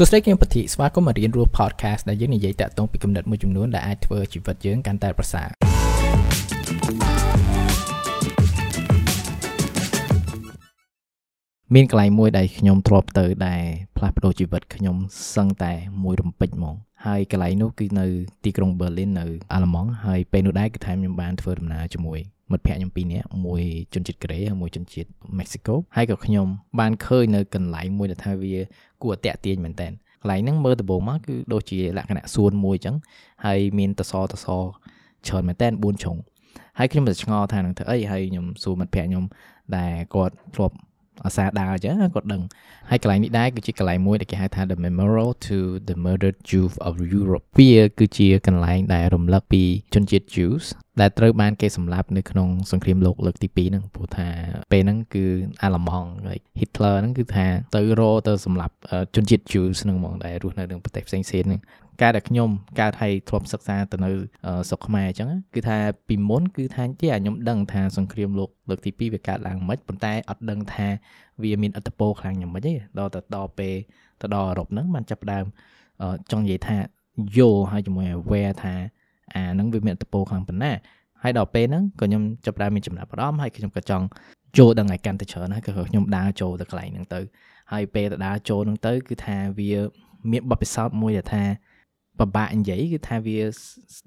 សួស្តីគឹមពធីស្វាគមន៍មករៀនរស់ podcast ដែលយើងនិយាយតាក់ទងពីគំនិតមួយចំនួនដែលអាចធ្វើជីវិតយើងកាន់តែប្រសើរមានកន្លែងមួយដែលខ្ញុំធ្លាប់ទៅដែលផ្លាស់ប្ដូរជីវិតខ្ញុំសឹងតែមួយរំពេចហ្មងហើយកន្លែងនោះគឺនៅទីក្រុង Berlin នៅអាល្លឺម៉ង់ហើយពេលនោះដែរគឺថាខ្ញុំបានធ្វើដំណើរជាមួយ មិត្តភ័ក្ដិខ្ញុំពីរនាក់មួយជនជាតិកូរ៉េហើយមួយជនជាតិមិចស៊ីកូហើយក៏ខ្ញុំបានឃើញនៅកន្លែងមួយដែលថាវាគួរតាក់ទាញមែនតើកន្លែងហ្នឹងមើលដំបូងមកគឺដូចជាលក្ខណៈសួនមួយអញ្ចឹងហើយមានតសតសច្រើនមែនតើ4ជ្រុងហើយខ្ញុំទៅឆ្ងល់ថានឹងធ្វើអីហើយខ្ញុំសួរមិត្តភ័ក្ដិខ្ញុំដែលគាត់ធ្លាប់ អាសាដើរអញ្ចឹងគាត់ដឹងហើយកន្លែងនេះដែរគឺជាកន្លែងមួយដែលគេហៅថា The Memorial to the Murdered Jews of Europe វាគឺជាកន្លែងដែលរំលឹកពីជនជាតិ Jews ដែលត្រូវបានគេសម្លាប់នៅក្នុងសង្គ្រាមលោកលើកទី2ហ្នឹងព្រោះថាពេលហ្នឹងគឺអាល្លឺម៉ង់ Hitler ហ្នឹងគឺថាទៅរទៅសម្លាប់ជនជាតិ Jews ហ្នឹងហ្មងដែលរស់នៅក្នុងប្រទេសផ្សេងៗហ្នឹង ការដែលខ្ញុំកើតឲ្យធ្លាប់សិក្សាទៅនៅស្រុកខ្មែរអញ្ចឹងគឺថាពីមុនគឺថាជាខ្ញុំដឹងថាសង្គ្រាមលោកលើកទី2វាកើតឡើងមិនប៉ុន្តែអត់ដឹងថាវាមានអត្តពលខ្លាំងយ៉ាងម៉េចទេដល់ទៅដល់ពេលទៅដល់អឺរ៉ុបហ្នឹងបានចាប់ដើមចង់និយាយថាយល់ហើយជាមួយ aware ថាអាហ្នឹងវាមានអត្តពលខ្លាំងប៉ុណ្ណាហើយដល់ពេលហ្នឹងក៏ខ្ញុំចាប់ដើមមានចំណាប់អារម្មណ៍ហើយខ្ញុំក៏ចង់ចូលដឹងឲ្យកាន់តែច្រើនហើយក៏ខ្ញុំដើរចូលទៅកន្លែងហ្នឹងទៅហើយពេលទៅដើរចូលហ្នឹងទៅគឺថាវាមានបទពិសោធន៍មួយដែលថា ពិបាកនិយាយគឺថាវា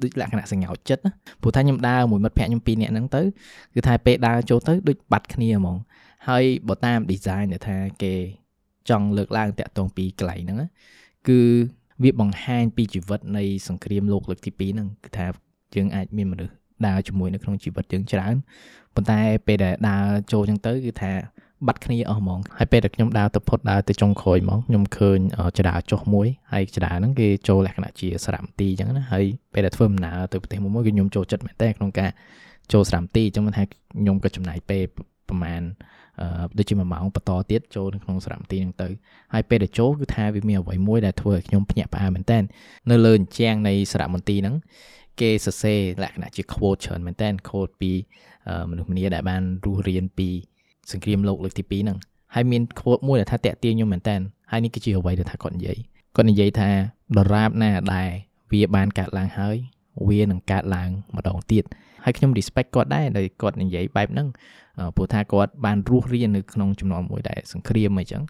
ដូចលក្ខណៈសញ្ញោចិត្តណាព្រោះថាខ្ញុំដើរមួយមិត្តភក្តិខ្ញុំពីរនាក់ហ្នឹងទៅគឺថាពេលដើរចូលទៅដូចបាត់គ្នាហ្មងហើយបើតាម design ដែលថាគេចង់លើកឡើងតាក់ទងពីកន្លែងហ្នឹងគឺវាបង្ហាញពីជីវិតនៃសង្គ្រាមលោកលើកទី2ហ្នឹងគឺថាយើងអាចមានមនុស្សដើរជាមួយនៅក្នុងជីវិតយើងច្រើនប៉ុន្តែពេលដែលដើរចូលចឹងទៅគឺថា បាត់គ្នាអស់ហ្មងហើយពេលដែលខ្ញុំដើរទៅផុតដើរទៅចុងក្រោយហ្មងខ្ញុំឃើញចដាចុះមួយហើយចដាហ្នឹងគេចូលលក្ខណៈជាសារមន្ទីអញ្ចឹងណាហើយពេលដែលធ្វើដំណើរទៅប្រទេសមួយមួយគឺខ្ញុំចូលចិត្តមែនតើក្នុងការចូលសារមន្ទីអញ្ចឹងមិនថាខ្ញុំក៏ចំណាយពេលប្រហែលដូចជា1ម៉ោងបន្តទៀតចូលនៅក្នុងសារមន្ទីហ្នឹងទៅហើយពេលដែលចូលគឺថាវាមានអ្វីមួយដែលធ្វើឲ្យខ្ញុំភ្ញាក់ផ្អើលមែនតើនៅលើអញ្ចាំងនៃសារមន្ទីហ្នឹងគេសរសេរលក្ខណៈជា quote ច្រើនមែនតើ quote ពីមនុស្សម្នាដែលបានរស់រៀនពី សង្គ្រាមលោកលើកទី2ហ្នឹងហើយមាន quote មួយដែលថាតាក់ទាញខ្ញុំមែនតើហើយនេះគឺជាអ្វីដែលថាគាត់និយាយគាត់និយាយថាដរាបណាដែលវាបានកើតឡើងហើយវានឹងកើតឡើងម្ដងទៀតហើយខ្ញុំ respect គាត់ដែរដែលគាត់និយាយបែបហ្នឹងព្រោះថាគាត់បានរស់រាននៅក្នុងចំណងមួយដែលសង្គ្រាមអីចឹង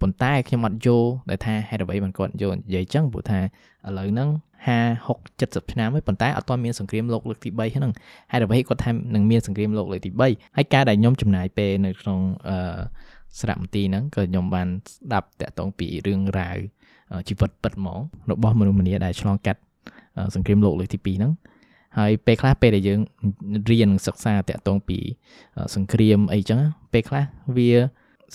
ប៉ុន្តែខ្ញុំអត់យល់ដែលថាហេតុអ្វីបានគាត់យល់និយាយចឹងព្រោះថាឥឡូវហ្នឹង50 60 70ឆ្នាំហើយប៉ុន្តែអត់ទាន់មានសង្គ្រាមលោកលើកទី3ហ្នឹងហេតុអ្វីគាត់ថានឹងមានសង្គ្រាមលោកលើកទី3ហើយការដែលខ្ញុំចំណាយពេលនៅក្នុងអឺសារមន្ទីរហ្នឹងក៏ខ្ញុំបានស្ដាប់តាក់ទងពីរឿងរ៉ាវជីវិតពិតហ្មងរបស់មនុស្សម្នាដែលឆ្លងកាត់សង្គ្រាមលោកលើកទី2ហ្នឹងហើយពេលខ្លះពេលដែលយើងរៀនសិក្សាតាក់ទងពីសង្គ្រាមអីចឹងពេលខ្លះវា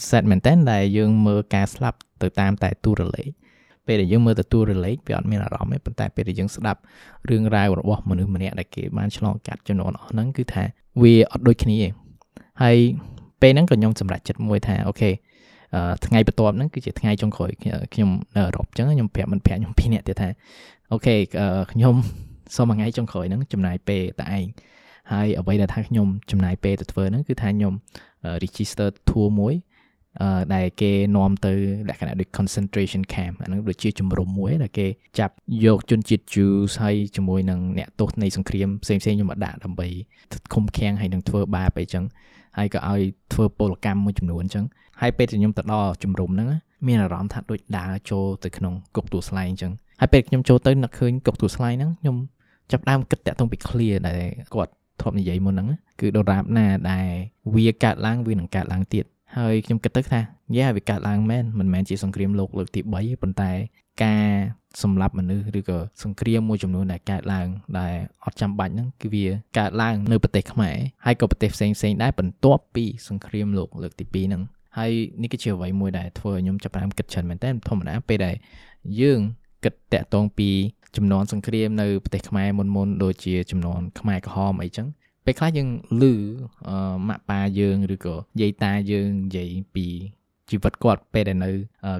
set មែនតើដែលយើងមើលការស្លាប់ទៅតាមតែទូរលេខពេលដែលយើងមើលទៅទូរលេខវាអត់មានអារម្មណ៍ទេប៉ុន្តែពេលដែលយើងស្ដាប់រឿងរ៉ាវរបស់មនុស្សម្នាក់ដែលគេបានឆ្លងកាត់ចំនួនអស់ហ្នឹងគឺថាវាអត់ដូចគ្នាទេហើយពេលហ្នឹងក៏ខ្ញុំសម្រេចចិត្តមួយថាអូខេថ្ងៃបន្ទាប់ហ្នឹងគឺជាថ្ងៃចុងក្រោយខ្ញុំនៅអឺរ៉ុបអញ្ចឹងខ្ញុំប្រាប់មិត្តភក្តិខ្ញុំពីរនាក់ទៀតថាអូខេខ្ញុំសូមមួយថ្ងៃចុងក្រោយហ្នឹងចំណាយពេលតែឯងហើយអ្វីដែលថាខ្ញុំចំណាយពេលទៅធ្វើហ្នឹងគឺថាខ្ញុំ register tour មួយអឺ ដែលគេនាំទៅលក្ខណៈដូច concentration camp អាហ្នឹងដូចជាជំរំមួយដែលគេចាប់យកជនជាតិ Jews ហើយជាមួយនឹងអ្នកទោសនៃសង្គ្រាមផ្សេងៗយកមកដាក់ដើម្បីឃុំឃាំងហើយនឹងធ្វើបាបអីចឹងហើយក៏ឲ្យធ្វើពលកម្មមួយចំនួនអញ្ចឹងហើយពេលដែលខ្ញុំទៅដល់ជំរំហ្នឹងមានអារម្មណ៍ថាដូចដើរចូលទៅក្នុងគុកទួលស្លែងអញ្ចឹងហើយពេលខ្ញុំចូលទៅនឹកឃើញគុកទួលស្លែងហ្នឹងខ្ញុំចាប់ដើមគិតតាក់ទងពី clear ដែលគាត់ធ្លាប់និយាយមុនហ្នឹងគឺដរាបណាដែលវាកើតឡើងវានឹងកើតឡើងទៀត ហើយខ្ញុំគិតទៅថាយ៉ាវាកើតឡើងមែនមិនមែនជាសង្គ្រាមលោកលើកទី3ទេប៉ុន្តែការសម្លាប់មនុស្សឬក៏សង្គ្រាមមួយចំនួនដែលកើតឡើងដែលអត់ចាំបាច់ហ្នឹងគឺវាកើតឡើងនៅប្រទេសខ្មែរហើយក៏ប្រទេសផ្សេងផ្សេងដែរបន្ទាប់ពីសង្គ្រាមលោកលើកទី2ហ្នឹងហើយនេះគឺជាអ្វីមួយដែលធ្វើឲ្យខ្ញុំចាប់ផ្ដើមគិតច្រើនមែនតើធម្មតាពេលដែលយើងគិតតាក់ទងពីចំនួនសង្គ្រាមនៅប្រទេសខ្មែរមុនមុនដូចជាចំនួនខ្មែរក្រហមអីចឹង ពេលខ្លះយើងឮម៉ាក់ប៉ាយើងឬក៏យាយតាយើងនិយាយពីជីវិតគាត់ពេលដែលនៅ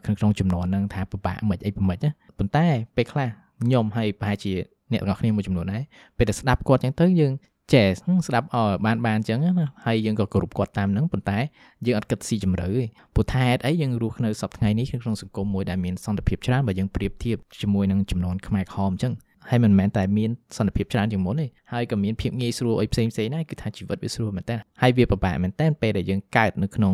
ក្នុងក្នុងចំនួនហ្នឹងថាពិបាកមិនអីមិនណាប៉ុន្តែពេលខ្លះខ្ញុំហើយប្រហែលជាអ្នកទាំងអស់គ្នាមួយចំនួនដែរពេលដែលស្ដាប់គាត់ចឹងទៅយើងចេះស្ដាប់អបានបានអញ្ចឹងណាហើយយើងក៏គោរពគាត់តាមហ្នឹងប៉ុន្តែយើងអត់គិតស៊ីជម្រៅទេព្រោះថាហេតុអីយើងរស់នៅសប្តាហ៍ថ្ងៃនេះក្នុងសង្គមមួយដែលមានសន្តិភាពច្រើនបើយើងប្រៀបធៀបជាមួយនឹងចំនួនខ្មែរក្រហមអញ្ចឹង ហើយមិនមែនតែមានសន្តិភាពច្រើនជាងមុនទេហើយក៏មានភាពងាយស្រួលអីផ្សេងផ្សេងដែរគឺថាជីវិតវាស្រួលមែនតើហើយវាពិបាកមែនតើពេលដែលយើងកើតនៅក្នុង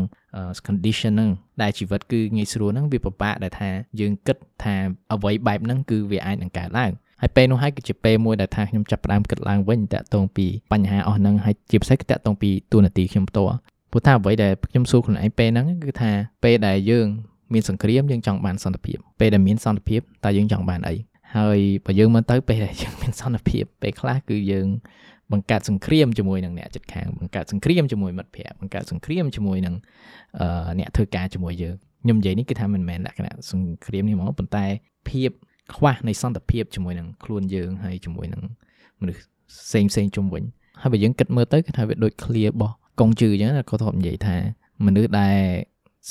condition ហ្នឹងដែលជីវិតគឺងាយស្រួលហ្នឹងវាពិបាកដែលថាយើងគិតថាអ្វីបែបហ្នឹងគឺវាអាចនឹងកើតឡើងហើយពេលនោះហើយគឺជាពេលមួយដែលថាខ្ញុំចាប់ផ្ដើមគិតឡើងវិញតាក់ទងពីបញ្ហាអស់ហ្នឹងហើយជាពិសេសគឺតាក់ទងពីទូនាទីខ្ញុំផ្ទាល់ព្រោះថាអ្វីដែលខ្ញុំសួរខ្លួនឯងពេលហ្នឹងគឺថាពេលដែលយើងមានសង្គ្រាមយើងចង់បានសន្តិភាពពេលដែលមានសន្តិភាពតើយើងចង់បានអី ហើយបើយើងមើលទៅពេលដែលយើងមានសន្តិភាពពេលខ្លះគឺយើងបង្កើតសង្គ្រាមជាមួយនឹងអ្នកជិតខាងបង្កើតសង្គ្រាមជាមួយមិត្តភ័ក្តិបង្កើតសង្គ្រាមជាមួយនឹងអ្នកធ្វើការជាមួយយើងខ្ញុំនិយាយនេះគឺថាមិនមែនលក្ខណៈសង្គ្រាមនេះហ្មងប៉ុន្តែភាពខ្វះនៃសន្តិភាពជាមួយនឹងខ្លួនយើងហើយជាមួយនឹងមនុស្សផ្សេងផ្សេងជុំវិញហើយបើយើងគិតមើលទៅគឺថាវាដូច clear របស់កងជឺអញ្ចឹងគាត់ធ្លាប់និយាយថាមនុស្សដែល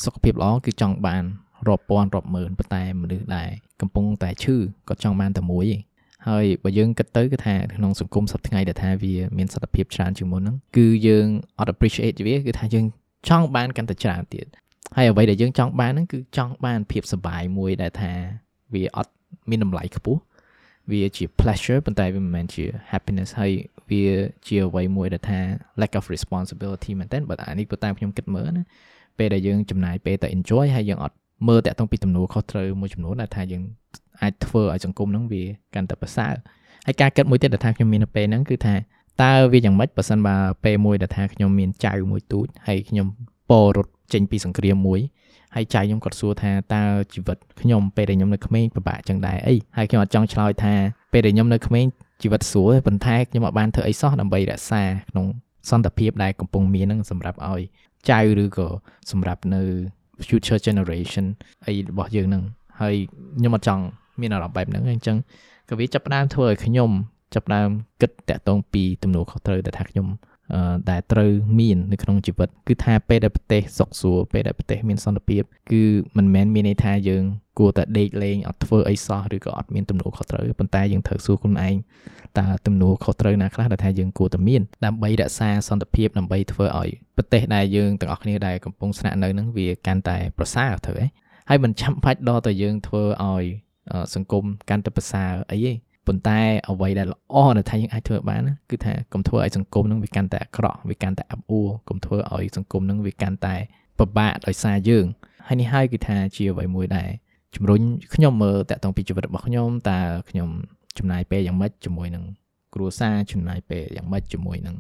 សុខភាពល្អគឺចង់បាន រាប់ពាន់រាប់ម៉ឺនប៉ុន្តែមនុស្សដែលកំពុងតែឈឺគាត់ចង់បានតែមួយឯងហើយបើយើងគិតទៅគឺថាក្នុងសង្គមសប្តាហ៍ថ្ងៃដែលថាវាមានសន្តិភាពច្រើនជាងមុនហ្នឹងគឺយើងអត់ appreciate វាគឺថាយើងចង់បានកាន់តែច្រើនទៀតហើយអ្វីដែលយើងចង់បានហ្នឹងគឺចង់បានភាពសុបាយមួយដែលថាវាអត់មានតម្លៃខ្ពស់វាជា pleasure ប៉ុន្តែវាមិនមែនជា happiness ហើយវាជាអ្វីមួយដែលថា lack of responsibility មែនតើបើអានេះបើតាមខ្ញុំគិតមើលណាពេលដែលយើងចំណាយពេលទៅ enjoy ហើយយើងអត់ មើលតាក់ទងពីទំនួលខុសត្រូវមួយចំនួនដែលថាយើងអាចធ្វើឲ្យសង្គមហ្នឹងវាកាន់តែប្រសើរហើយការគិតមួយទៀតដែលថាខ្ញុំមាននៅពេលហ្នឹងគឺថាតើវាយ៉ាងម៉េចបើសិនបើពេលមួយដែលថាខ្ញុំមានចៅមួយទូចហើយខ្ញុំពោរត់ចេញពីសង្គ្រាមមួយហើយចៅខ្ញុំគាត់សួរថាតើជីវិតខ្ញុំពេលដែលខ្ញុំនៅក្មេងពិបាកចឹងដែរអីហើយខ្ញុំអត់ចង់ឆ្លើយថាពេលដែលខ្ញុំនៅក្មេងជីវិតស្រួលទេប៉ុន្តែខ្ញុំអត់បានធ្វើអីសោះដើម្បីរក្សាក្នុងសន្តិភាពដែលកំពុងមានហ្នឹងសម្រាប់ឲ្យចៅឬក៏សម្រាប់នៅ future generation អីរបស់យើងហ្នឹងហើយខ្ញុំអត់ចង់មានអារម្មណ៍បែបហ្នឹងអញ្ចឹងក៏វាចាប់ផ្ដើមធ្វើឲ្យខ្ញុំចាប់ផ្ដើមគិតតាក់ទងពីទំនួលខុសត្រូវដែលថាខ្ញុំដែលត្រូវមាននៅក្នុងជីវិតគឺថាពេលដែលប្រទេសសុខសួរពេលដែលប្រទេសមានសន្តិភាពគឺមិនមែនមានន័យថាយើង គួរតែដេកលេងអត់ធ្វើអីសោះឬក៏អត់មានទំនួលខុសត្រូវប៉ុន្តែយើងត្រូវសួរខ្លួនឯងតើទំនួលខុសត្រូវណាខ្លះដែលថាយើងគួរតែមានដើម្បីរក្សាសន្តិភាពដើម្បីធ្វើឲ្យប្រទេសដែលយើងទាំងអស់គ្នាដែលកំពុងស្នាក់នៅនឹងវាកាន់តែប្រសើរទៅហ៎ហើយមិនចាំបាច់ដល់តែយើងធ្វើឲ្យសង្គមកាន់តែប្រសើរអីទេប៉ុន្តែអ្វីដែលល្អដែលថាយើងអាចធ្វើបានគឺថាកុំធ្វើឲ្យសង្គមនឹងវាកាន់តែអាក្រក់វាកាន់តែអាប់អួរកុំធ្វើឲ្យសង្គមនឹងវាកាន់តែពិបាកដោយសារយើងហើយនេះហើយគឺថាជាអ្វីមួយដែល ជំរុញខ្ញុំមើលតាក់ទងពីជីវិតរបស់ខ្ញុំតើខ្ញុំចំណាយពេលយ៉ាងម៉េចជាមួយនឹងគ្រួសារចំណាយពេលយ៉ាងម៉េចជាមួយនឹង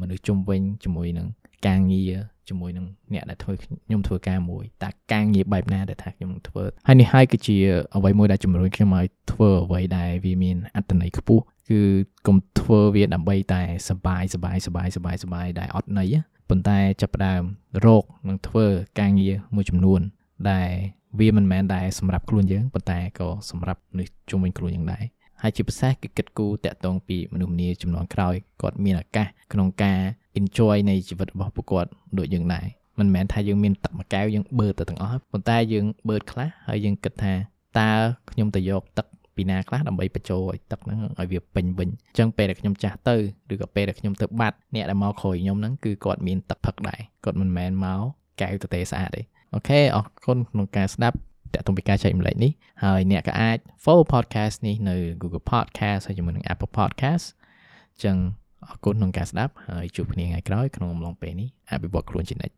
មនុស្សជុំវិញជាមួយនឹងការងារជាមួយនឹងអ្នកដែលធ្វើខ្ញុំធ្វើការមួយតើការងារបែបណាដែលថាខ្ញុំធ្វើហើយនេះហើយគឺជាអ្វីមួយដែលជំរុញខ្ញុំឲ្យធ្វើអ្វីដែលវាមានអត្តន័យខ្ពស់គឺកុំធ្វើវាដើម្បីតែសបាយសបាយសបាយសបាយសបាយដែលអត់ន័យប៉ុន្តែចាប់ផ្ដើមរកនិងធ្វើការងារមួយចំនួនដែល វាមិនមែនតែសម្រាប់ខ្លួនយើងប៉ុន្តែក៏សម្រាប់មនុស្សជុំវិញខ្លួនយើងដែរហើយជាពិសេសគឺគិតគូរតាក់ទងពីមនុស្សម្នាចំនួនក្រោយគាត់មានឱកាសក្នុងការ enjoy នៃជីវិតរបស់ពួកគាត់ដូចយើងដែរមិនមែនថាយើងមានទឹកមួយកែវយើងបឺតទៅទាំងអស់ប៉ុន្តែយើងបឺតខ្លះហើយយើងគិតថាតើខ្ញុំទៅយកទឹកពីណាខ្លះដើម្បីបញ្ចូលឲ្យទឹកហ្នឹងឲ្យវាពេញវិញអញ្ចឹងពេលដែលខ្ញុំចាស់ទៅឬក៏ពេលដែលខ្ញុំទៅបាត់អ្នកដែលមកក្រោយខ្ញុំហ្នឹងគឺគាត់មានទឹកផឹកដែរគាត់មិនមែនមកកែវទទេស្អាតទេ អូខេអរគុណក្នុងការស្ដាប់តាក់ទងពីការចែកម្លែកនេះហើយអ្នកក៏អាច follow podcast នេះនៅ Google Podcast ហើយជាមួយនឹង Apple Podcast អញ្ចឹងអរគុណក្នុងការស្ដាប់ហើយជួបគ្នាថ្ងៃក្រោយក្នុងអំឡុងពេលនេះអភិវឌ្ឍខ្លួនជានិច្ច